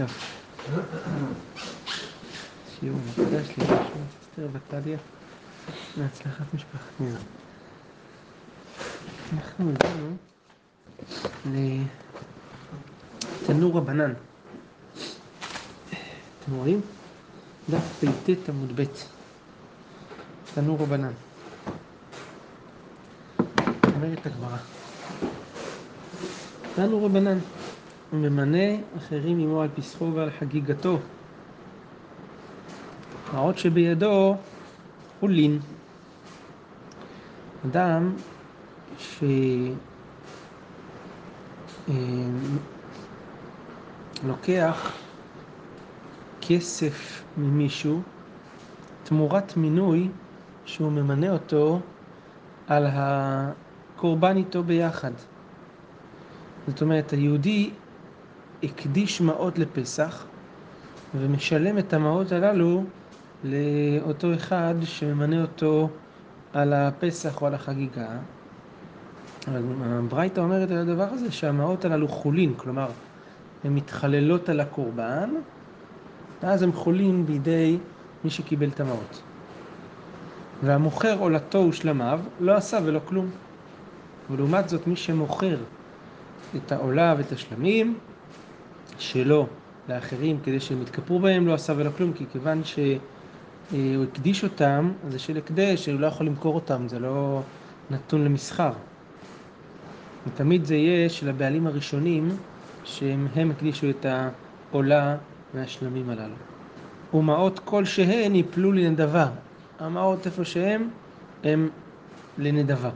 טוב. שיעור מוקדש לישועת אסתר ותליה להצלחת משפחת מירה. אנחנו הגענו לתנור רבנן. אתם רואים? דף פט עמוד ב' תנור רבנן. אומרת הגמרא. תנור רבנן. ממנה אחרים עמו על פסחו ועל חגיגתו. העוד שבידו הוא לין. אדם שלוקח כסף ממישהו תמורת מינוי שהוא ממנה אותו על הקורבן איתו ביחד. זאת אומרת, היהודי הקדיש מעות לפסח ומשלם את המעות הללו לאותו אחד שממנה אותו על הפסח או על החגיגה. אבל הברייתא אומרת על הדבר הזה שהמעות הללו חולין, כלומר, הן מתחללות על הקורבן, ואז הם חולין בידי מי שקיבל את המעות. והמוכר עולתו ושלמיו לא עשה ולא כלום. ולעומת זאת, מי שמוכר את העולה ואת השלמים שלו לאחרים כדי שהם יתכפרו בהם, לא עשה ולא כלום, כי כיוון שהוא הקדיש אותם, זה של הקדש, הוא לא יכול למכור אותם, זה לא נתון למסחר. ותמיד זה יהיה של הבעלים הראשונים, שהם הקדישו את העולה והשלמים הללו. ומעות כלשהן יפלו לנדבה. המעות איפה שהם, הם לנדבה.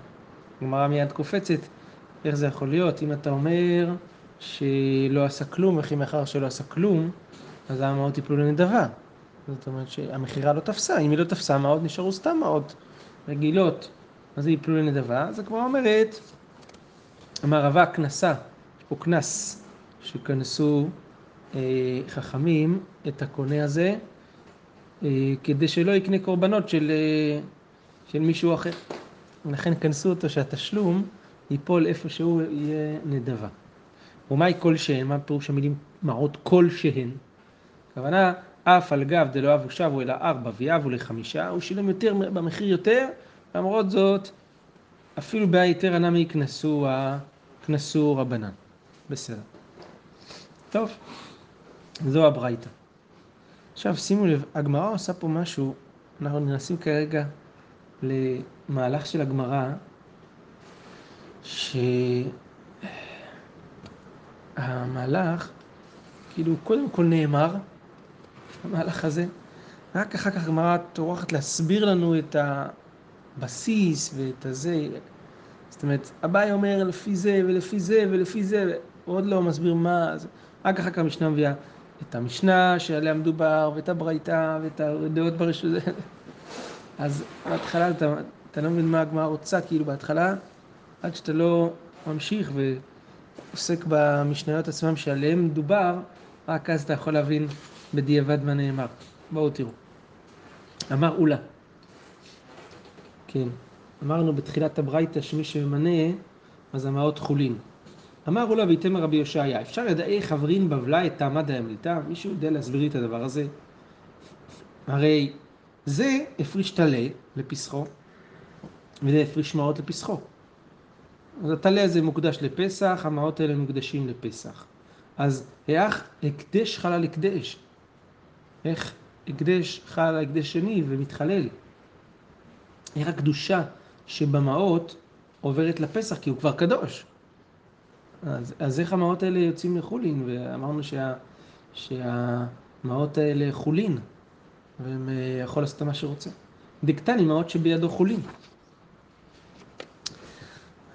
גמרא מיד קופצת, איך זה יכול להיות? אם אתה אומר שלא עשה כלום, וכי מאחר שלא עשה כלום, אז המעות יפלו לנדבה. זאת אומרת שהמכירה לא תפסה, אם היא לא תפסה, המעות נשארו סתם מעות רגילות, אז היא יפלו לנדבה. אז הגמרא אומרת, אמר רבה כנסה, יש פה כנס, שכנסו אה, חכמים את הקונה הזה, אה, כדי שלא יקנה קורבנות של, אה, של מישהו אחר. לכן כנסו אותו שהתשלום ייפול איפה שהוא יהיה נדבה. ומהי כלשהן? מה פירוש המילים מעות כלשהן? הכוונה, אף על גב דלא אבו שבו אלא ארבע ויאבו לחמישה, הוא שילם יותר במחיר יותר, למרות זאת, אפילו בהיתר הנמי יקנסו, קנסו רבנן. בסדר. טוב, זו הברייתא. עכשיו שימו לב, הגמרא עושה פה משהו, אנחנו נכנסים כרגע למהלך של הגמרא, שהמהלך, כאילו קודם כל נאמר, המהלך הזה, רק אחר כך הגמרא טורחת להסביר לנו את הבסיס ואת הזה. זאת אומרת, אביי אומר לפי זה ולפי זה ולפי זה, הוא עוד לא מסביר מה, רק אחר כך המשנה מביאה את המשנה שעליה מדובר, ואת הברייתא, ואת הדעות ברשות. אז בהתחלה אתה, אתה לא מבין מה הגמרא רוצה, כאילו בהתחלה, עד שאתה לא ממשיך ועוסק במשניות עצמם שעליהם מדובר, רק אז אתה יכול להבין בדיעבד מה נאמר. בואו תראו. אמר אולה. כן, אמרנו בתחילת הברייתא שמי שממנה, אז המעות חולין. אמר אולה ויתמר רבי יושעיה, אפשר ידעי חברין בבלה את טעמה דאמליתא? מישהו יודע להסביר לי את הדבר הזה? הרי זה הפריש טלה לפסחו, וזה הפריש מעות לפסחו. הטלה הזה מוקדש לפסח, המעות האלה מוקדשים לפסח. אז איך הקדש חל על הקדש? איך הקדש חל על הקדש שני ומתחלל? איך הקדושה שבמעות עוברת לפסח כי הוא כבר קדוש? אז, אז איך המעות האלה יוצאים לחולין? ואמרנו שה, שהמעות האלה חולין, והם אה, יכול לעשות מה שרוצה. דקטני מעות שבידו חולין.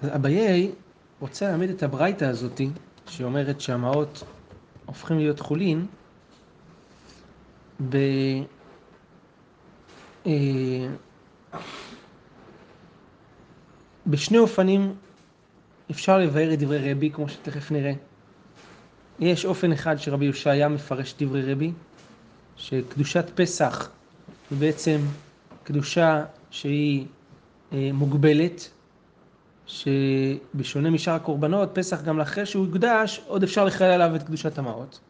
אביי רוצה ללמד את הברייתא הזאתי, שאומרת שהמעות הופכים להיות חולין, ב... אה, בשני אופנים אפשר לבאר את דברי רבי, כמו שתכף נראה. יש אופן אחד שרבי יושעיה מפרש דברי רבי, שקדושת פסח היא בעצם קדושה שהיא אה, מוגבלת, שבשונה משאר הקורבנות, פסח גם לאחרי שהוא יוקדש, עוד אפשר לחלל עליו את קדושת המעות.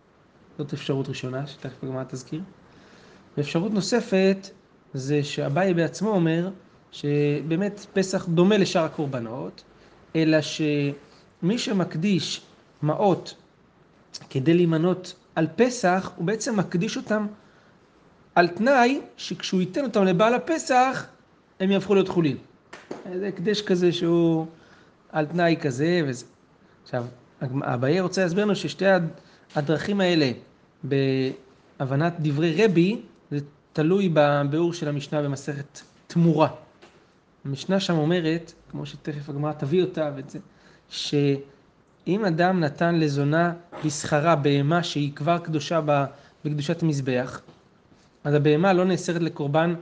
זאת אפשרות ראשונה, שתכף הגמרא תזכיר. ואפשרות נוספת זה שאביי בעצמו אומר שבאמת פסח דומה לשאר הקורבנות, אלא שמי שמקדיש מעות כדי להימנות על פסח, הוא בעצם מקדיש אותם על תנאי שכשהוא ייתן אותם לבעל הפסח, הם יהפכו להיות חולין. זה הקדש כזה שהוא על תנאי כזה וזה. עכשיו, אביי רוצה להסביר לנו ששתי הדרכים האלה בהבנת דברי רבי, זה תלוי בביאור של המשנה במסכת תמורה. המשנה שם אומרת, כמו שתכף הגמרא תביא אותה ואת זה, שאם אדם נתן לזונה בשכרה בהמה שהיא כבר קדושה בקדושת המזבח, אז הבהמה לא נאסרת לקורבן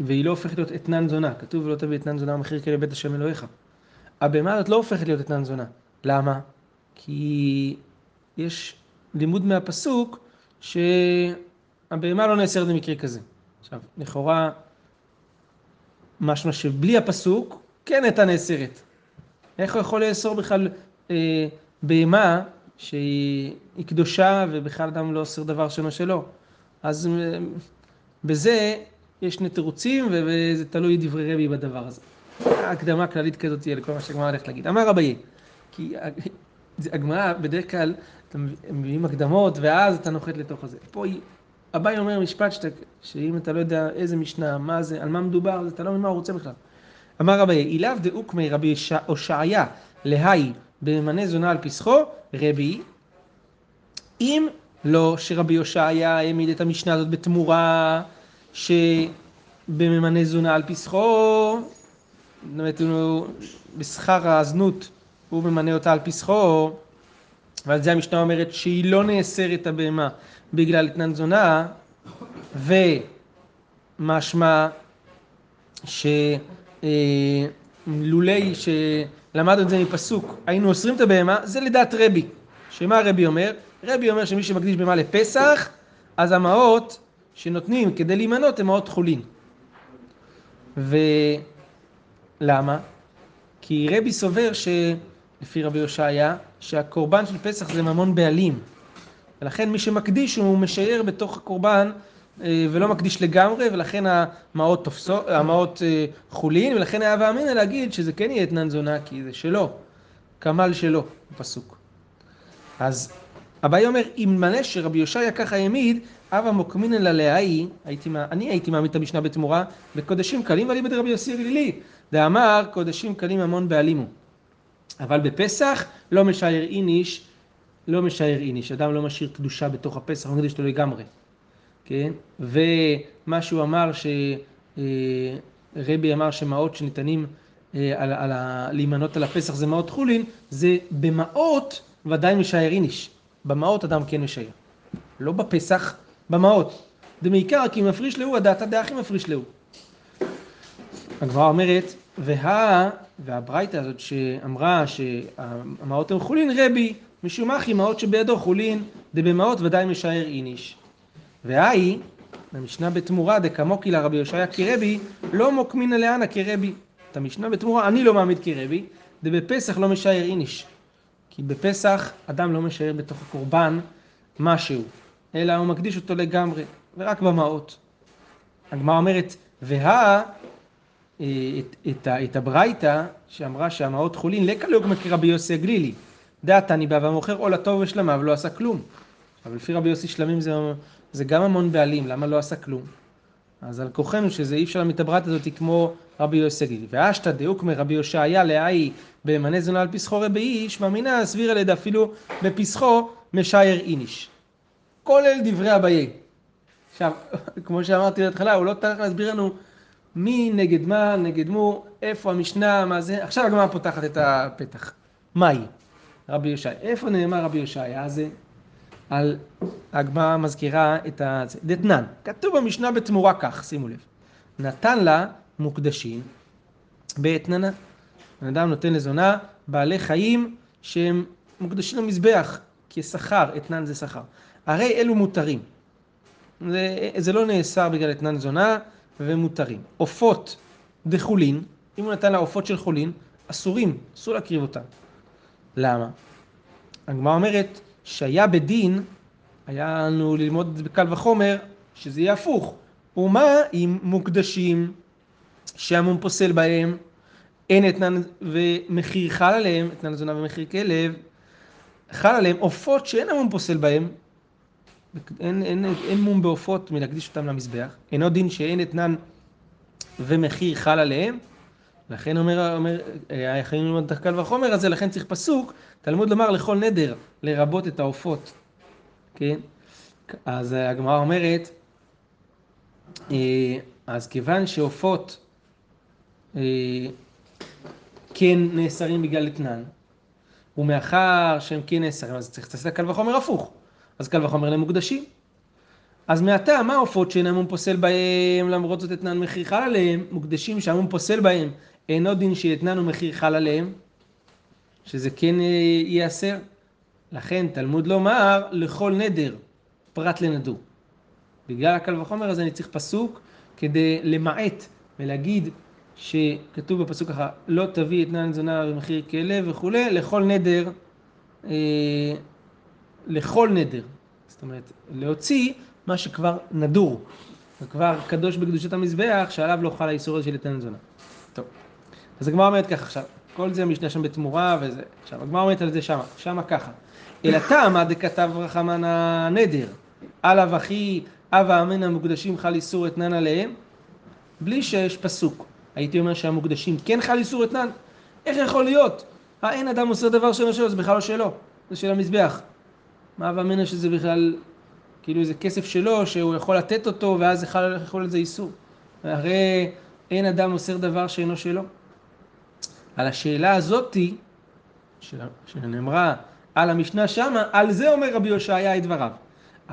והיא לא הופכת להיות אתנן זונה. כתוב ולא תביא אתנן זונה מחיר כאלה בית השם אלוהיך. הבהמה הזאת לא הופכת להיות אתנן זונה. למה? כי יש לימוד מהפסוק שהבהמה לא נאסרת במקרה כזה. עכשיו, לכאורה, משמע שבלי הפסוק כן הייתה נאסרת. איך הוא יכול לאסור בכלל אה, בהמה שהיא קדושה ובכלל אדם לא אוסר דבר שאינו שלו? אז אה, בזה יש שני תירוצים וזה תלוי דברי רבי בדבר הזה. הקדמה כללית כזאת תהיה לכל מה שהגמרא הולכת להגיד. אמר רביי, כי הגמרא בדרך כלל, אתה מביאים הקדמות ואז אתה נוחת לתוך הזה. פה אביי אומר משפט שאתה, שאם אתה לא יודע איזה משנה, מה זה, על מה מדובר, אתה לא מבין מה הוא רוצה בכלל. אמר רביי, אילאו דאוקמי רבי הושעיה להי בממנה זונה על פסחו, רבי, אם לא שרבי הושעיה העמיד את המשנה הזאת בתמורה שבממנה זונה על פסחו, זאת אומרת, בשכר הזנות הוא ממנה אותה על פסחו, ועל זה המשנה אומרת שהיא לא נאסרת הבהמה בגלל אתנן זונה, ומשמע שלולי שלמדנו את זה מפסוק, היינו אוסרים את הבהמה, זה לדעת רבי. שמה רבי אומר? רבי אומר שמי שמקדיש בהמה לפסח, אז המעות שנותנים כדי להימנות הם מעות חולין. ולמה? כי רבי סובר ש... לפי רבי הושעיה, שהקורבן של פסח זה ממון בעלים. ולכן מי שמקדיש הוא משייר בתוך הקורבן אה, ולא מקדיש לגמרי, ולכן המעות, תופסו, המעות אה, חולין, ולכן היה ואמינא להגיד שזה כן יהיה אתנן זונה, כי זה שלו, כמל שלו, בפסוק. אז אביי אומר, אם מנה שרבי יושעיה ככה העמיד, אבא מוקמינן ללהאי, אני הייתי מעמיד את המשנה בתמורה, בקודשים קלים ואליבא דרבי יוסי אלילי, דאמר קודשים קלים המון בעלימו. אבל בפסח לא משייר איניש, לא משייר איניש, אדם לא משאיר קדושה בתוך הפסח, הוא מקדיש אותו לגמרי, כן? ומה שהוא אמר, שרבי אמר שמעות שניתנים אה, על, על ה... להימנות על הפסח זה מעות חולין, זה במעות ודאי משייר איניש. במעות אדם כן משייר. לא בפסח, במעות. דמעיקר כי מפריש להו, הדעתא דאחי מפריש להו. הגמרא אומרת, וה... והברייתא הזאת שאמרה שהמעות הן חולין, רבי, משום אחי מעות שבידו חולין, דבמעות ודאי משער איניש. והאי, המשנה בתמורה דקמוקי לרבי יושעיה כרבי, לא מוקמינא לאנה כרבי. את המשנה בתמורה אני לא מעמיד כרבי, דבפסח לא משער איניש. כי בפסח אדם לא משער בתוך הקורבן משהו, אלא הוא מקדיש אותו לגמרי, ורק במעות. הגמרא אומרת, והא אה, את, את, את הברייתא שאמרה שהמעות חולין לקה ליוגמא כרבי יוסי הגלילי. דעת אני בא והמוכר עול הטוב ושלמיו לא עשה כלום. אבל לפי רבי יוסי שלמים זה, זה גם המון בעלים, למה לא עשה כלום? אז על כוחנו שזה אי אפשר הברייתא הזאת כמו רבי יוסי הגלילי. ואשתא דאוקמא רבי יושעיה להאי במנה זונה על פסחו רבי איש, מאמינה סבירה לידה אפילו בפסחו משייר איניש. אלה דברי אביי. עכשיו, כמו שאמרתי בהתחלה, הוא לא טרח להסביר לנו מי נגד מה, נגד מו, איפה המשנה, מה זה, עכשיו הגמרא פותחת את הפתח. מהי? רבי יושעיה. איפה נאמר רבי יושעיה? זה על, הגמרא מזכירה את ה... דתנן, כתוב במשנה בתמורה כך, שימו לב. נתן לה מוקדשים באתננה. בן אדם נותן לזונה בעלי חיים שהם מוקדשים למזבח כשכר, אתנן זה שכר. הרי אלו מותרים. זה, זה לא נאסר בגלל אתנן זונה, ומותרים. עופות דחולין, אם הוא נתן לה עופות של חולין, אסורים, אסור להקריב אותם. למה? הגמרא אומרת שהיה בדין היה לנו ללמוד בקל וחומר שזה יהיה הפוך. ומה עם מוקדשים שהמום פוסל בהם, אין אתנן ומחיר חל עליהם, אתנן לזונה ומחיר כלב, חל עליהם עופות שאין המום פוסל בהם, אין, אין, אין, אין מום בעופות מלהקדיש אותם למזבח, אינו דין שאין אתנן ומחיר חל עליהם, לכן אומר, אומר, חייבים ללמוד את הקל וחומר הזה, לכן צריך פסוק, תלמוד לומר לכל נדר, לרבות את העופות, כן? אז הגמרא אומרת, אה, אז כיוון שעופות אה, כן נאסרים בגלל אתנן, ומאחר שהם כן נאסרים, אז צריך לעשות קל וחומר הפוך. אז קל וחומר למוקדשים. אז מעתה, מה העופות שאין המום פוסל בהם, למרות זאת אתנן מחיר חל עליהם, מוקדשים שהמום פוסל בהם, אינו דין שאתנן ומחיר חל עליהם, שזה כן אה, ייאסר. לכן תלמוד לומר לכל נדר, פרט לנדור. בגלל הקל וחומר הזה אני צריך פסוק כדי למעט ולהגיד שכתוב בפסוק ככה, לא תביא אתנן זונה במחיר כלב וכולי, לכל נדר, אה, לכל נדר. זאת אומרת, להוציא מה שכבר נדור, וכבר קדוש בקדושת המזבח, שעליו לא חל האיסור הזה של אתנן זונה. טוב, אז הגמרא אומרת ככה עכשיו, כל זה המשנה שם בתמורה וזה, עכשיו הגמרא אומרת על זה שמה, שמה ככה, אלא תמה דכתב רחמן הנדר, עליו אחי אבה אמנה מוקדשים חל איסור אתנן עליהם, בלי שיש פסוק. הייתי אומר שהמוקדשים כן חל איסור אתנן? איך יכול להיות? האין אדם עושה דבר שאינו שלו, זה בכלל לא שלו, זה של המזבח. מה ואמנה שזה בכלל, כאילו איזה כסף שלו, שהוא יכול לתת אותו, ואז יכול, יכול לזה איסור. הרי אין אדם מוסר דבר שאינו שלו. על השאלה הזאתי, שנאמרה על המשנה שמה, על זה אומר רבי יושעיה את דבריו.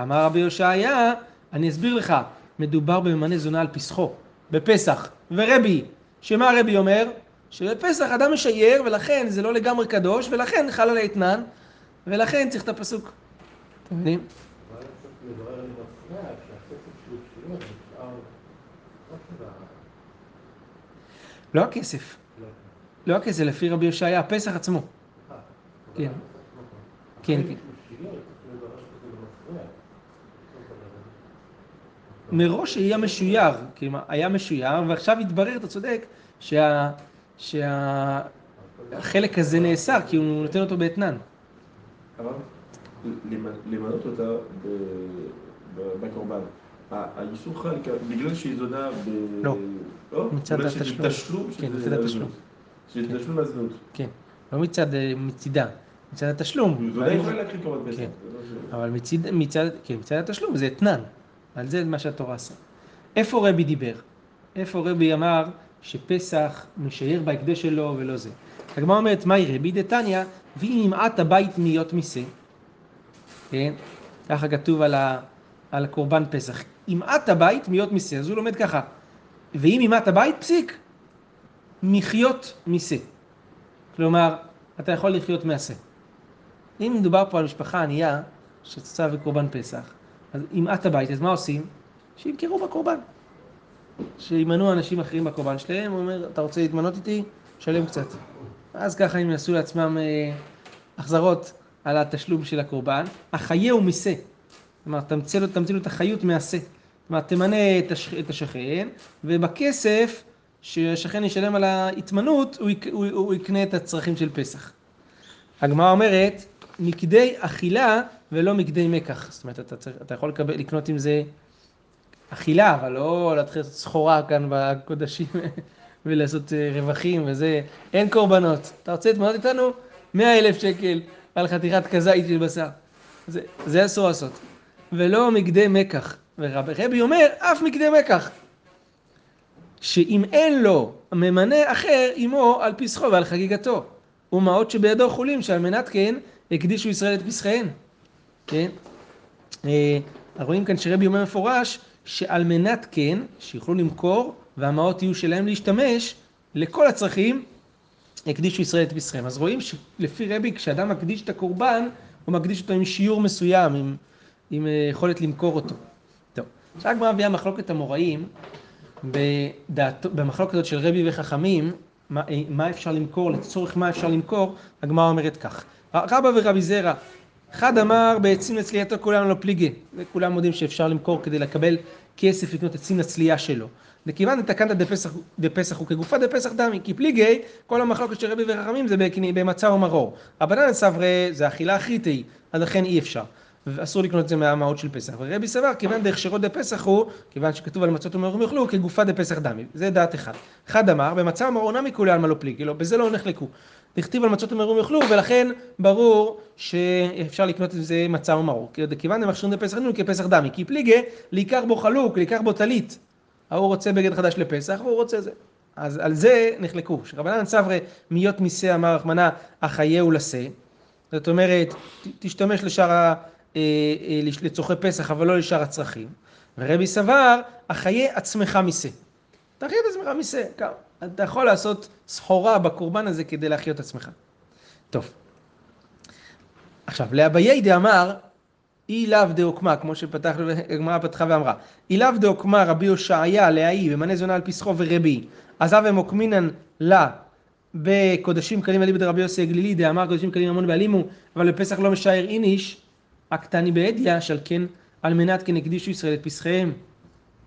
אמר רבי יושעיה, אני אסביר לך, מדובר בממנה זונה על פסחו, בפסח, ורבי, שמה רבי אומר? שבפסח אדם משייר ולכן זה לא לגמרי קדוש ולכן חל על האתנן ולכן צריך את הפסוק. אתם מבינים? לא הכסף. לא הכסף, לפי רבי יושעיה, הפסח עצמו. כן. כן, כן. מראש היה משויר, כלומר, היה משויר, ועכשיו התברר, אתה צודק, שה... שהחלק הזה נאסר, כי הוא נותן אותו באתנן. למנות אותה בקורבן. האיסור חל בגלל שהיא זונה ב... לא. לא? מצד התשלום. תשלום כן, מצד התשלום. שזה תשלום מהזנות. כן. לא מצד, אה, מצידה, מצד התשלום. זונה יכולה להקריא קורבן פסח. כן. אבל מצד, מצד, כן, מצד התשלום זה אתנן. על זה מה שהתורה עשה. איפה רבי דיבר? איפה רבי אמר שפסח משייר בהקדש שלו ולא זה? הגמרא אומרת, מהי רבי דתניא, ואם ימעט הבית מיות משה, כן? ככה כתוב על, ה, על קורבן פסח. ימעט הבית מיות משה, אז הוא לומד ככה, ואם ימעט הבית, פסיק, מחיות משה. כלומר, אתה יכול לחיות מעשה. אם מדובר פה על משפחה ענייה שצצה בקורבן פסח, אז ימעט הבית, אז מה עושים? שימכרו בקורבן. שימנו אנשים אחרים בקורבן שלהם, הוא אומר, אתה רוצה להתמנות איתי? שלם קצת. אז ככה הם יעשו לעצמם אה, החזרות על התשלום של הקורבן. החייה הוא משה. כלומר, תמציא לו, תמציא לו את החיות מעשה. כלומר, תמנה את, הש, את השכן, ובכסף שהשכן ישלם על ההתמנות, הוא, הוא, הוא, הוא יקנה את הצרכים של פסח. הגמרא אומרת, מכדי אכילה ולא מכדי מקח. זאת אומרת, אתה, צריך, אתה יכול לקבל, לקנות עם זה אכילה, אבל לא להתחיל לעשות סחורה כאן בקודשים ולעשות אה, רווחים וזה. אין קורבנות. אתה רוצה להתמנות איתנו? 100 אלף שקל על חתיכת כזית של בשר. זה, זה אסור לעשות. ולא מכדי מקח. ורבי אומר, אף מכדי מקח. שאם אין לו ממנה אחר עמו על פסחו ועל חגיגתו. ומעות שבידו חולים שעל מנת כן הקדישו ישראל את פסחיהן. כן? אה, רואים כאן שרבי אומר מפורש שעל מנת כן, שיוכלו למכור והמעות יהיו שלהם להשתמש לכל הצרכים, הקדישו ישראל את פסחיהם. אז רואים שלפי רבי, כשאדם מקדיש את הקורבן, הוא מקדיש אותו עם שיעור מסוים, עם, עם אה, יכולת למכור אותו. טוב, עכשיו הגמרא מביאה מחלוקת המוראים, בדעת, במחלוקת הזאת של רבי וחכמים, מה, מה אפשר למכור, לצורך מה אפשר למכור, הגמרא אומרת כך. רבא ורבי זרע אחד אמר בעצים לצלייתו כולם לא פליגי, וכולם יודעים שאפשר למכור כדי לקבל כסף לקנות עצים לצלייה שלו. וכיוון דתקנת דפסח, דפסח הוא כגופה דפסח דמי, כי פליגי, כל המחלוקת של רבי וחכמים זה במצה ומרור. רבנן סברי זה אכילה אחיתי, אז לכן אי אפשר. ואסור לקנות את זה מהמעות של פסח. ורבי סבר, כיוון דהכשרו דפסח הוא, כיוון שכתוב על מצות ומרורים יאכלו, כגופה דפסח דמי. זה דעת אחד. אחד אמר, במצה ומרור נמי כולי עלמא לא פליגי, לא, בזה לא נחלקו. דכתיב על מצות ומרורים יאכלו, ולכן ברור שאפשר לקנות את זה מצה ומרור. כי כיוון דמכשירים דפסח דמי כי פליגי, לעיקר בו חלוק, לעיקר בו טלית. ההוא רוצה בגד חדש לפסח, והוא רוצה זה. אז על זה נחלקו. שרבנן סברי מיות מיסי אמר רחמנא, החייהו לשא. זאת אומרת, תשתמש לשאר, ה- אה, אה, לצורכי פסח, אבל לא לשאר הצרכים. ורבי סבר, החיי עצמך משה. תחיה את עצמך. כמה. אתה יכול לעשות סחורה בקורבן הזה כדי להחיות את עצמך. טוב. עכשיו, לאביי דאמר, אי לאו דעוקמה, כמו שפתח, הגמרא פתחה ואמרה, אי לאו דעוקמה רבי הושעיה להאי, במנה זונה על פסחו ורבי, עזב אמוקמינן לה בקודשים קלים אליבא דרבי יוסי הגלילי, דאמר קודשים קלים המון בעלימו, אבל בפסח לא משער איניש, הקטני בעדיה, שעל כן על מנת כן הקדישו ישראל את פסחיהם.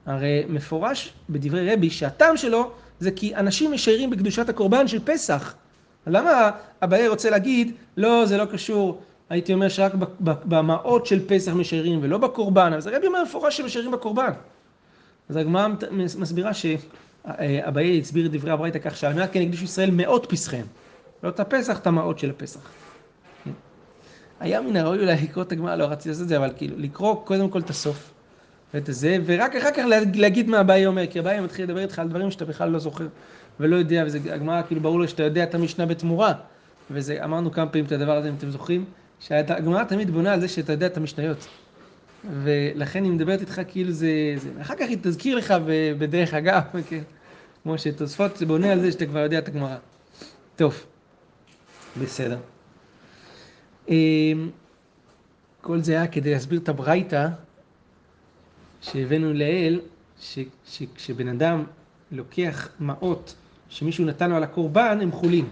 הרי מפורש בדברי רבי שהטעם שלו זה כי אנשים משיירים בקדושת הקורבן של פסח. למה אביי רוצה להגיד, לא, זה לא קשור, הייתי אומר שרק במעות של פסח משיירים ולא בקורבן, אבל זה רבי אומר מפורש שמשיירים בקורבן. אז הגמרא מסבירה שאביי הסביר את דברי הברייתא כך שעל מנת כן הקדישו ישראל מאות פסחיהם. לא את הפסח, את המעות של הפסח. כן. היה מן הראוי אולי לקרוא את הגמרא, לא רציתי לעשות את זה, אבל כאילו, לקרוא קודם כל את הסוף. ואת הזה, ורק אחר כך לה- להגיד מה אביי אומר, כי אביי מתחיל לדבר איתך על דברים שאתה בכלל לא זוכר ולא יודע, וזה הגמרא, כאילו ברור לו שאתה יודע את המשנה בתמורה. וזה, אמרנו כמה פעמים את הדבר הזה, אם אתם זוכרים, שהגמרא תמיד בונה על זה שאתה יודע את המשניות. ולכן היא מדברת איתך כאילו זה, זה... אחר כך היא תזכיר לך בדרך אגב, כן. כמו שתוספות בונה על זה שאתה כבר יודע את הגמרא. טוב, בסדר. אמ, כל זה היה כדי להסביר את הברייתא שהבאנו לעיל, שכשבן אדם לוקח מעות שמישהו נתן לו על הקורבן, הם חולים.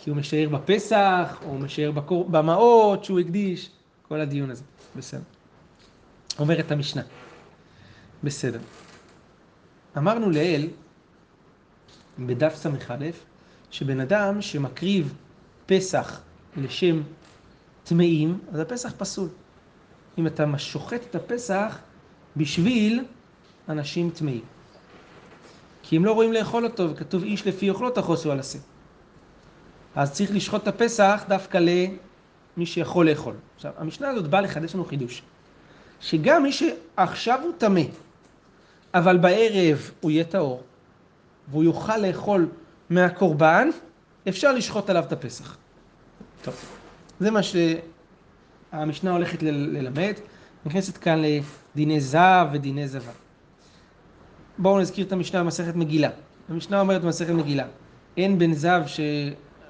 כי הוא משער בפסח, או משער בקור... במעות שהוא הקדיש, כל הדיון הזה. בסדר. אומרת המשנה. בסדר. אמרנו לעיל, בדף ס"א, שבן אדם שמקריב פסח לשם טמאים, אז הפסח פסול. אם אתה שוחט את הפסח בשביל אנשים טמאים. כי הם לא רואים לאכול אותו, וכתוב איש לפי אוכלו תחוסו על השה. אז צריך לשחוט את הפסח דווקא למי שיכול לאכול. עכשיו, המשנה הזאת באה לחדש לנו חידוש. שגם מי שעכשיו הוא טמא, אבל בערב הוא יהיה טהור, והוא יוכל לאכול מהקורבן, אפשר לשחוט עליו את הפסח. טוב, זה מה שהמשנה הולכת ללמד. נכנסת כאן לדיני זב ודיני זבה. בואו נזכיר את המשנה במסכת מגילה. המשנה אומרת במסכת מגילה, אין בין זב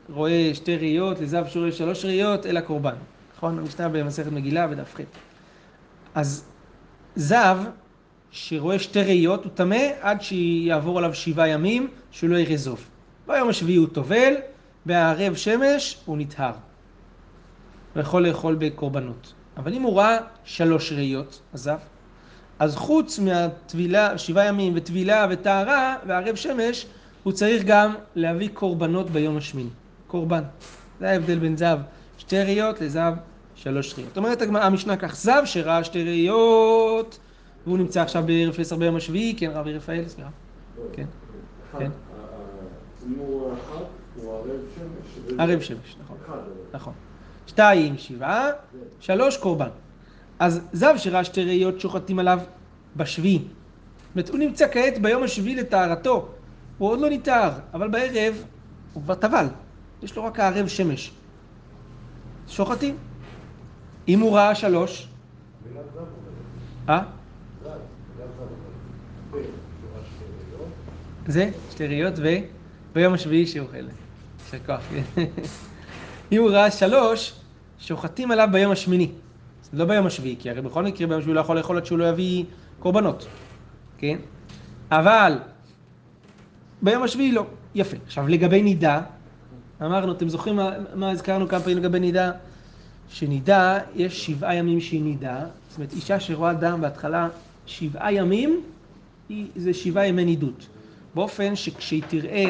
שרואה שתי ראיות לזב שרואה שלוש ראיות, אלא קורבן. נכון? המשנה במסכת מגילה בדף ח'. אז זב שרואה שתי ראיות הוא טמא עד שיעבור עליו שבעה ימים שהוא לא יראה זוב. ביום השביעי הוא טובל, בערב שמש הוא נטהר. הוא יכול לאכול בקורבנות. אבל אם הוא ראה שלוש ראיות, הזב, אז חוץ מהטבילה, שבעה ימים וטבילה וטהרה וערב שמש, הוא צריך גם להביא קורבנות ביום השמיני. קורבן. זה ההבדל בין זב שתי ראיות לזב שלוש ראיות. אומרת המשנה כך, זב שראה שתי ראיות, והוא נמצא עכשיו בערב פסח ביום השביעי, כן רבי רפאל, סליחה. כן. כן. הוא ערב שמש. ערב שמש, נכון. נכון. שתיים, שבעה, שלוש, קורבן. אז זב שראה שתי ראיות שוחטים עליו בשביעי. זאת אומרת, הוא נמצא כעת ביום השביעי לטהרתו. הוא עוד לא נטהר, אבל בערב הוא כבר טבל. יש לו רק הערב שמש. שוחטים. אם הוא ראה שלוש, אה? זה, שתי ראיות ו... ביום השביעי שאוכל. יישר כוח. אם הוא ראה שלוש, שוחטים עליו ביום השמיני. לא ביום השביעי, כי הרי בכל מקרה ביום השביעי לא יכול לאכול עד שהוא לא יביא קורבנות, כן? אבל ביום השביעי לא. יפה. עכשיו לגבי נידה, אמרנו, אתם זוכרים מה, מה הזכרנו כמה פעמים לגבי נידה? שנידה, יש שבעה ימים שהיא נידה. זאת אומרת, אישה שרואה דם בהתחלה שבעה ימים, היא, זה שבעה ימי נידות. באופן שכשהיא תראה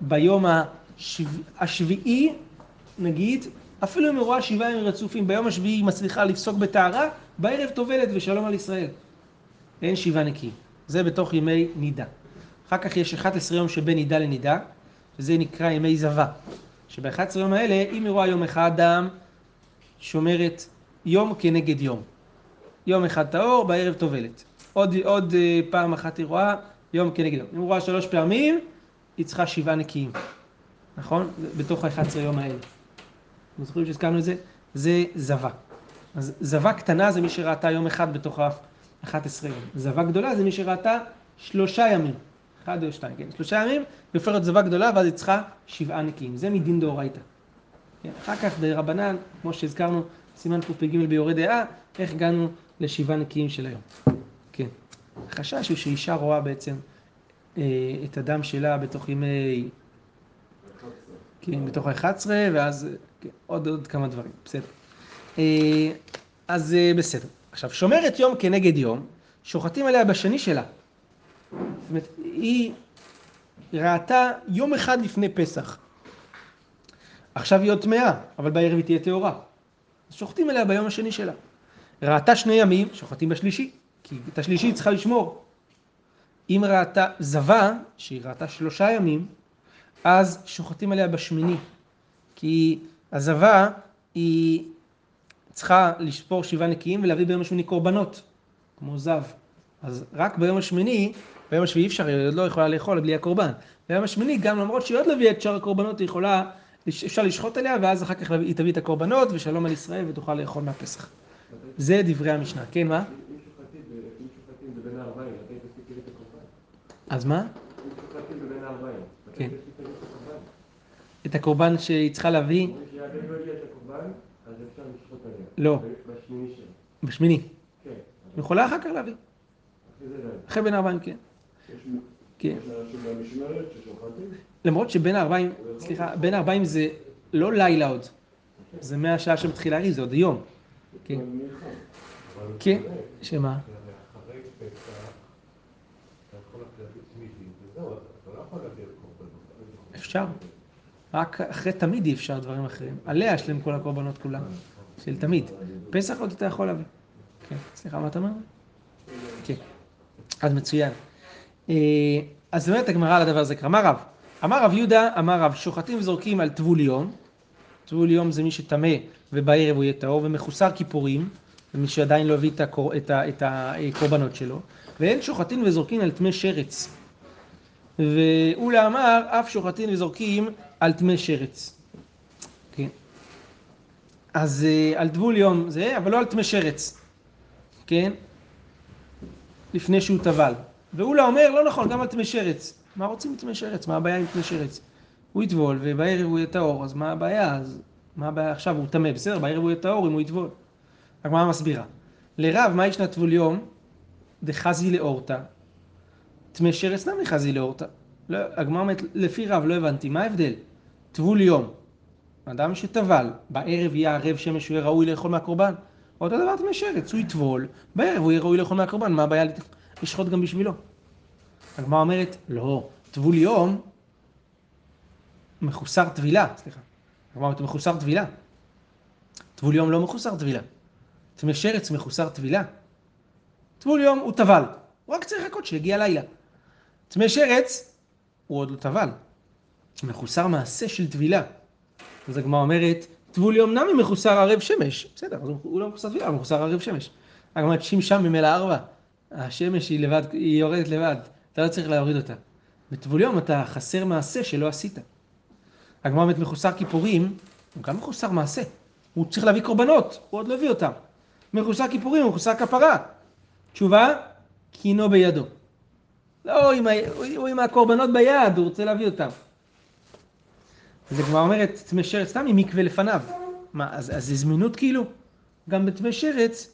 ביום השב... השביעי, נגיד, אפילו אם היא רואה שבעה ימים רצופים, ביום השביעי היא מצליחה לפסוק בטהרה, בערב טובלת ושלום על ישראל. אין שבעה נקיים. זה בתוך ימי נידה. אחר כך יש 11 יום שבין נידה לנידה, שזה נקרא ימי זבה. שב-11 יום האלה, אם היא רואה יום אחד דם, שומרת יום כנגד יום. יום אחד טהור, בערב טובלת. עוד, עוד אה, פעם אחת היא רואה יום כנגד יום. אם היא רואה שלוש פעמים, היא צריכה שבעה נקיים. נכון? בתוך ה-11 יום האלה. אתם זוכרים שהזכרנו את זה? זה זבה. אז זבה קטנה זה מי שראתה יום אחד בתוך ה-11 יום. זבה גדולה זה מי שראתה שלושה ימים. אחד או שתיים, כן. שלושה ימים, והופכת זבה גדולה, ואז היא צריכה שבעה נקיים. זה מדין דאורייתא. כן. אחר כך ברבנן, כמו שהזכרנו, סימן קפ"ג ביורה דעה, איך הגענו לשבעה נקיים של היום. כן. החשש הוא שאישה רואה בעצם אה, את הדם שלה בתוך ימי... כן, בתוך ה-11, ואז כן, עוד, עוד כמה דברים, בסדר. אה, אז אה, בסדר. עכשיו, שומרת יום כנגד יום, שוחטים עליה בשני שלה. זאת אומרת, היא ראתה יום אחד לפני פסח. עכשיו היא עוד טמאה, אבל בערב היא תהיה טהורה. אז שוחטים עליה ביום השני שלה. ראתה שני ימים, שוחטים בשלישי, כי את השלישי היא צריכה לשמור. אם ראתה זבה, שהיא ראתה שלושה ימים, אז שוחטים עליה בשמיני. כי הזבה היא צריכה לספור שבעה נקיים ולהביא ביום השמיני קורבנות, כמו זב. אז רק ביום השמיני, ביום השביעי אפשר, היא עוד לא יכולה לאכול בלי הקורבן. ביום השמיני, גם למרות שהיא עוד לא הביאה את שאר הקורבנות, היא יכולה, אפשר לשחוט עליה, ואז אחר כך היא תביא את הקורבנות, ושלום על ישראל, ותוכל לאכול מהפסח. זה דברי המשנה. כן, מה? אז מה? כן. את הקורבן שהיא צריכה להביא? לא. בשמיני. כן. היא יכולה אחר כך להביא. אחרי בין ארבעים, כן. כן. למרות שבין ארבעים, סליחה, בין ארבעים זה לא לילה עוד. זה מהשעה שמתחילה להריב, זה עוד יום. כן. כן, שמה? אפשר. רק אחרי תמיד אי אפשר דברים אחרים. עליה יש להם כל הקורבנות כולם. של תמיד. פסח עוד אתה יכול להביא. כן, סליחה, מה אתה אומר? כן. אז מצוין. אה, אז אומרת הגמרא על הדבר הזה, אמר רב, אמר רב יהודה, אמר רב, שוחטים וזורקים על טבול יום, טבול יום זה מי שטמא ובערב הוא יהיה טהור ומחוסר כיפורים, ומי שעדיין לא הביא את, את הקורבנות שלו, ואין שוחטים וזורקים על טמא שרץ. ואולה אמר, אף שוחטים וזורקים על טמא שרץ. כן. אז אה, על טבול יום זה, אבל לא על טמא שרץ. כן? לפני שהוא טבל. ואולה אומר, לא נכון, גם על טמא שרץ. מה רוצים טמא שרץ? מה הבעיה עם טמא שרץ? הוא יטבול, ובערב הוא יהיה טהור, אז מה הבעיה? אז מה הבעיה עכשיו? הוא טמא, בסדר, בערב הוא יהיה טהור אם הוא יטבול. הגמרא מסבירה. לרב, מה ישנה טבול יום? דחזי לאורתא. טמא שרץ נמי חזי לאורתא. לא, הגמרא אומרת, לפי רב, לא הבנתי, מה ההבדל? טבול יום. אדם שטבל, בערב יהיה ערב שמש, הוא יהיה ראוי לאכול מהקורבן. אותו דבר טמא שרץ, הוא יטבול, בערב הוא יהיה ראוי לאכול מהקורבן, מה הבעיה לשחוט גם בשבילו? הגמרא אומרת, לא, טבול יום מחוסר טבילה, סליחה. הגמרא אומרת, מחוסר טבילה. טבול יום לא מחוסר טבילה. טמא שרץ מחוסר טבילה. טבול יום הוא טבל, הוא רק צריך לחכות שיגיע לילה. טמא שרץ, הוא עוד לא טבל. מחוסר מעשה של טבילה. אז הגמרא אומרת, טבול יום נמי מחוסר ערב שמש. בסדר, אז הוא לא מחוסר טבילה, הוא מחוסר ערב שמש. הגמרא אומרת, שם ממילא ארבע. השמש היא לבד, היא יורדת לבד, אתה לא צריך להוריד אותה. בטבול יום אתה חסר מעשה שלא עשית. הגמרא אומרת, מחוסר כיפורים, הוא גם מחוסר מעשה. הוא צריך להביא קורבנות, הוא עוד לא הביא אותם. מחוסר כיפורים, מחוסר כפרה. תשובה, קינו בידו. לא, עם ה... הוא עם הקורבנות ביד, הוא רוצה להביא אותם. אז הגמרא אומרת, טמא שרץ סתם עם מקווה לפניו. מה, אז, אז זה זמינות כאילו? גם בטמא שרץ,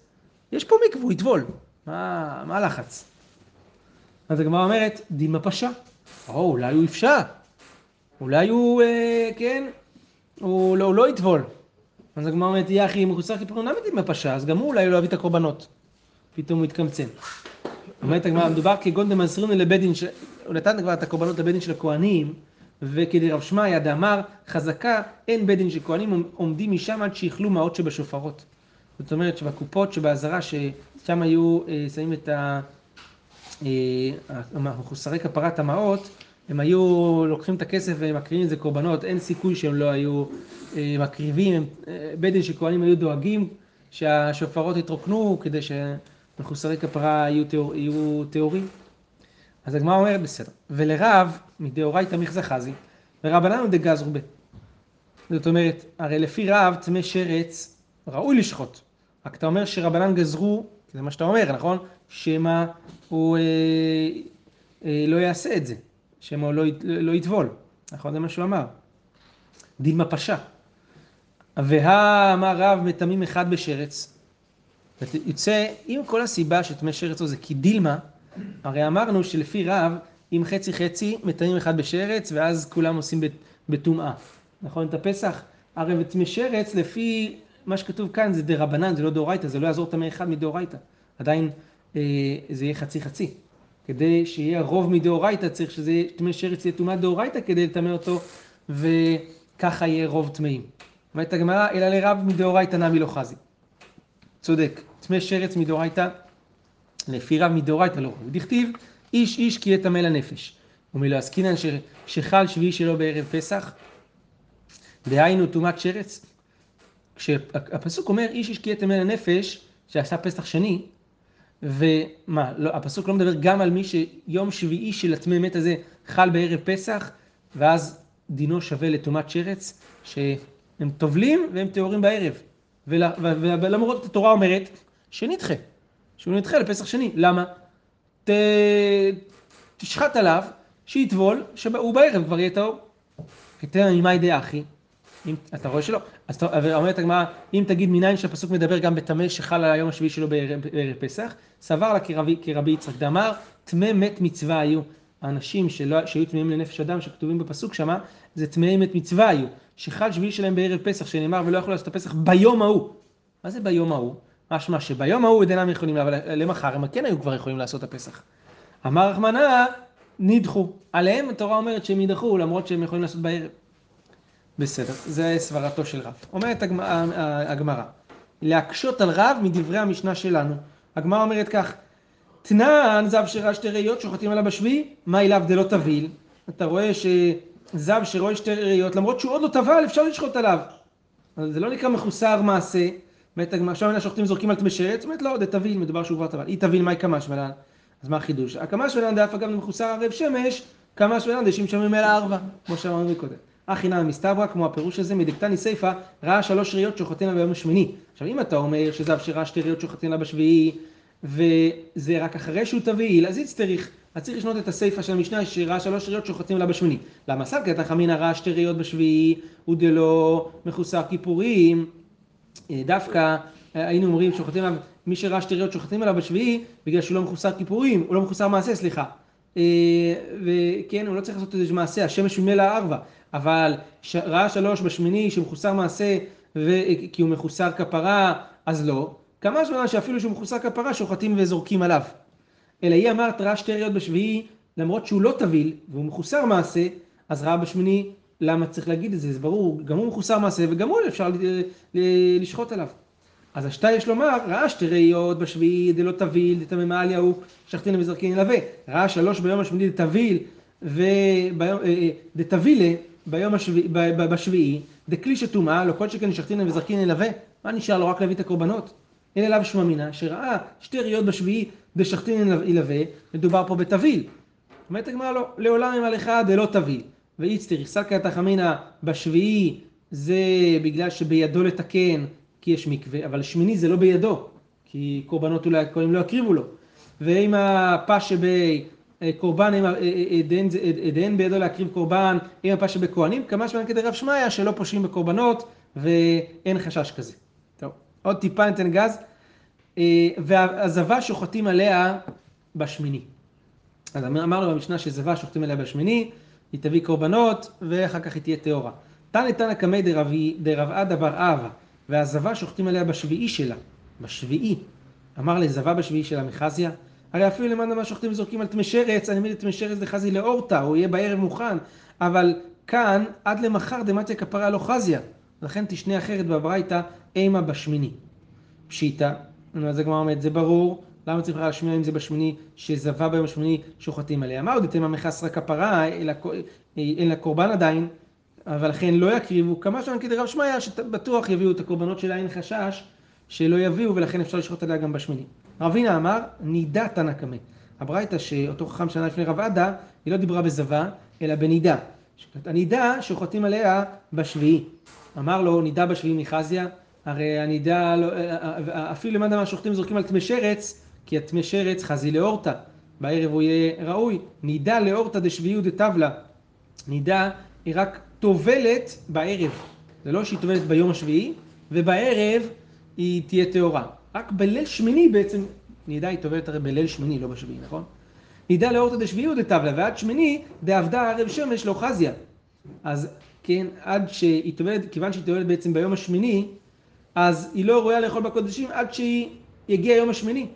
יש פה מקווה, הוא יטבול. מה, מה הלחץ? אז הגמרא אומרת, דימה פשע. או, אולי הוא יפשע. אולי הוא, אה, כן, הוא לא, הוא לא יטבול. אז הגמרא אומרת, יחי מחוסר כיפורים למה דימה? אז גם הוא אולי לא יביא את הקורבנות. פתאום הוא התקמצן. אומרת הגמרא, מדובר כגון דמסרינו לבית דין, הוא נתן כבר את הקורבנות לבית דין של הכהנים, וכדי רב שמעיה דאמר, חזקה אין בית דין של כהנים עומדים משם עד שיאכלו מעות שבשופרות. זאת אומרת שבקופות שבעזרה, ששם היו אה, שמים את ה... אה, כפרת המעות, הם היו לוקחים את הכסף ומקריבים את זה קורבנות, אין סיכוי שהם לא היו אה, מקריבים, בית דין היו דואגים שהשופרות יתרוקנו כדי שמחוסרי כפרה יהיו, טהור, יהיו טהורים. אז הגמרא אומרת בסדר, ולרב מדאורייתא מיכזה חזי, ורבנן הוא דגזרו ב. זאת אומרת, הרי לפי רב טמא שרץ ראוי לשחוט, רק אתה אומר שרבנן גזרו, זה מה שאתה אומר, נכון? שמא הוא אה, אה, לא יעשה את זה, שמא הוא לא, לא יטבול, נכון? זה מה שהוא אמר. דילמה פשע. והא אמר רב מטמאים אחד בשרץ. יוצא, אם כל הסיבה שטמא שרץ זה כי דילמה, הרי אמרנו שלפי רב, אם חצי חצי, מטמאים אחד בשרץ, ואז כולם עושים בטומאה. נכון? את הפסח, הרי בטמא שרץ, לפי מה שכתוב כאן, זה דרבנן, זה לא דאורייתא, זה לא יעזור טמא אחד מדאורייתא. עדיין אה, זה יהיה חצי חצי. כדי שיהיה רוב מדאורייתא, צריך שזה יהיה טמא שרץ יהיה טומאת דאורייתא כדי לטמא אותו, וככה יהיה רוב טמאים. אומרת הגמרא, אלא לרב מדאורייתא נמי לא חזי. צודק, טמא שרץ מדאורייתא, לפי רב מדאורייתא לא ראוי. דכתיב, איש איש כי יהיה טמא לנפש. ומלא עסקינן שחל שביעי שלו בערב פסח, דהיינו טומאת שרץ. כשהפסוק אומר איש כי יהיה טמא לנפש, שעשה פסח שני, ומה, לא, הפסוק לא מדבר גם על מי שיום שביעי של הטמא מת הזה חל בערב פסח, ואז דינו שווה לטומאת שרץ, שהם טובלים והם טהורים בערב. ולמרות התורה אומרת שנדחה, שהוא נדחה לפסח שני. למה? ת... תשחט עליו, שיטבול, שהוא בערב כבר יהיה טהור. כתב ממאי דאחי, אם אתה רואה שלא, אז אומרת הגמרא, אם תגיד מניין שהפסוק מדבר גם בטמא שחל על היום השביעי שלו בערב פסח, סבר לה כרבי, כרבי יצחק דאמר, טמא מת מצווה היו. האנשים שלא, שהיו טמאים לנפש אדם שכתובים בפסוק שמה, זה טמאי מת מצווה היו. שחל שביעי שלהם בערב פסח, שנאמר ולא יכלו לעשות את הפסח ביום ההוא. מה זה ביום ההוא? משמע שביום ההוא עוד אינם יכולים, אבל למחר הם כן היו כבר יכולים לעשות את הפסח. אמר רחמנא, נדחו. עליהם התורה אומרת שהם יידחו, למרות שהם יכולים לעשות בערב. בסדר, זה סברתו של רב. אומרת הגמ- ה- הגמרא, להקשות על רב מדברי המשנה שלנו. הגמרא אומרת כך, תנן זב שראה שתי ראיות שוחטים עליו בשביעי, מה אליו דלא תביל? אתה רואה שזב שרואה שתי ראיות, למרות שהוא עוד לא טבל, אפשר לשחוט עליו. אבל זה לא נקרא מחוסר מעשה. הגמרא, עכשיו השוחטים זורקים על טמא שרץ, אומרת לא, דתביל, מדובר שהוא כבר טבל. אי תביל, מהי קמש מלן? אז מה החידוש? הקמש מלן דאף אגב מחוסר ערב שמש, מלן דשים ממילא ארבע, כמו שאמרנו מקודם. אחי נמי מסתברא, כמו הפירוש הזה, מדקתני סיפא, ראה שלוש ראיות שוחטים לה ביום השמיני. עכשיו אם אתה אומר שזב שראה שתי ראיות שוחטים לה בשביעי, וזה רק אחרי שהוא טביל, אז יצטריך. אז צריך לשנות את הסיפא של המשנה שראה שלוש ראיות שוחטים לה בשמיני. למה סלקא תחא אמינא ראה שתי ראיות בשביעי, הוא דלא מחוסר כיפורים. אה, דווקא אה, היינו אומרים שוחטים עליו, מי שראה שתי ראיות שוחטים עליו בשביעי, בגלל שהוא לא מחוסר כיפורים, הוא לא מחוסר מעשה, סליחה. אה, וכן, הוא לא צריך לעשות איזה מעשה, השמש ממילא ארבע, אבל ש- ראה שלוש בשמיני שמחוסר מעשה, ו... כי הוא מחוסר כפרה, אז לא. כמה זמן שאפילו שהוא מחוסר כפרה, שוחטים וזורקים עליו. אלא היא אמרת ראה שתי ראיות בשביעי, למרות שהוא לא טביל, והוא מחוסר מעשה, אז ראה בשמיני, למה צריך להגיד את זה? זה ברור, גם הוא מחוסר מעשה, וגם הוא אפשר לשחוט עליו. אז השתה יש לומר, ראה שתי ראיות בשביעי דלא תביל, דתממה עליהו, שחטין ומזרקין ילווה. ראה שלוש ביום השמיני דתביל, ודתבילה ביום השביעי, בשביעי, דכלי שטומאה, לא כל שכן שחטין ומזרקין ילווה. מה נשאר לו רק להביא את הקורבנות? אין אליו שממינה, שראה שתי ראיות בשביעי דשחטין ילווה, מדובר פה בתביל. אומרת הגמרא לא, לעולם עם על אחד דלא תביל. ואיצטר, סלקא תחמינא בשביעי זה בגלל שבידו לתקן כי יש מקווה, אבל שמיני זה לא בידו, כי קורבנות אולי הכהנים לא יקריבו לו. ואם הפש שבי קורבן, אה, אה, דהן זה- אה, דהן בידו להקריב קורבן, אם הפש שבכהנים, כמה שמען כדי רב שמעיה שלא פושעים בקורבנות ואין חשש כזה. טוב, עוד טיפה ניתן גז. אה, והזבה שוחטים עליה בשמיני. אז אמר- אמרנו במשנה שזבה שוחטים עליה בשמיני, היא תביא קורבנות, ואחר כך היא תהיה טהורה. תנא תנא קמי דרב דרב עדה בר אבא, והזבה שוחטים עליה בשביעי שלה, בשביעי. אמר לזבה בשביעי שלה מחזיה, הרי אפילו למען מה שוחטים וזורקים על תמי שרץ, אני מבין את תמי שרץ לחזי לאורתא, הוא יהיה בערב מוכן, אבל כאן עד למחר דמתיה כפרה לא חזיה. לכן תשנה אחרת בברייתא אימה בשמיני. פשיטא, אז הגמרא אומרת, זה ברור, למה צריך להשמיע אם זה בשמיני, שזבה ביום השמיני שוחטים עליה? מה עוד יתמה מחסרא כפרה, אין לה קורבן עדיין, אבל לכן לא יקריבו, כמה שמן כדי רב שמעיה, שבטוח יביאו את הקורבנות שלה, אין חשש שלא יביאו, ולכן אפשר לשחוט עליה גם בשמיני. רבינה אמר, נידה תנא קמא. הברייתא שאותו חכם שנה לפני רב עדה, היא לא דיברה בזבה, אלא בנידה. הנידה שוחטים עליה בשביעי. אמר לו, נידה בשביעי מחזיה, הרי הנידה, לא, אפילו למען מה שוחטים זורקים על תמי שרץ, כי התמי שרץ חזי לאורתא. בערב הוא יהיה ראוי. נידה לאורתא דשביעי דתבלה. נידה היא רק טובלת בערב. זה לא שהיא טובלת ביום השביעי, ובערב היא תהיה טהורה. רק בליל שמיני בעצם, נידה היא טובלת הרי בליל שמיני, לא בשביעי, נכון? נידה לאורתא דשביעי ודתבלה, ועד שמיני דעבדה ערב שמש לא חזיה. אז כן, עד שהיא טובלת, כיוון שהיא טובלת בעצם ביום השמיני, אז היא לא ראויה לאכול בקודשים עד שהיא יגיע יום השמיני.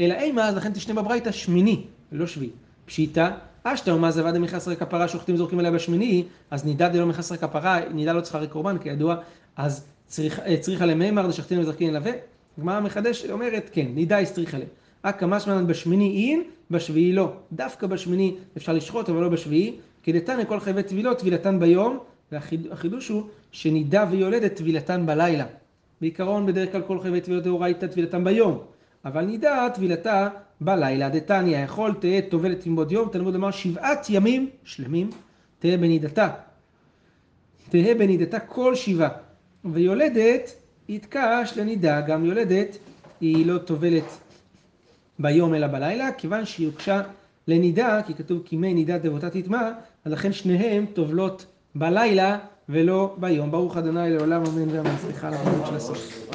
אלא אימה, אז לכן תשנה בברייתא שמיני, לא שביעי. פשיטא, אשתא ומה זבד דמחסרי כפרה שוחטים זורקים עליה בשמיני, אז נידה דלא מחסרי כפרה, נידה לא צריכה קורבן, כידוע, אז צריך, אה, צריכה למימר דשחטים וזורקים לווה. הגמרא מחדש אומרת, כן, נידה צריכה לה. אכא משמען בשמיני אין, בשביעי לא. דווקא בשמיני אפשר לשחוט, אבל לא בשביעי. כי דתנא כל חייבי טבילות, טבילתן ביום, והחידוש הוא שנידה ויולדת טבילתן בלילה. בעיקרון, בדרך כלל כל חייבי טבילות דאורייתא טבילתן ביום. אבל נידה טבילתה בלילה. דתניא, יכול תהא טובלת תלמוד יום, תלמוד לומר שבעת ימים שלמים, תהא בנידתה. תהא בנידתה כל שבעה. ויולדת יתקש לנידה, גם יולדת היא לא טובלת ביום אלא בלילה, כיוון שהיא הוגשה לנידה, כי כתוב כי מי נידה דבותה תטמע, אז לכן שניהם טובלות בלילה ולא ביום. ברוך ה' לעולם אמן ואמן. סליחה על הרעיון של הסוף.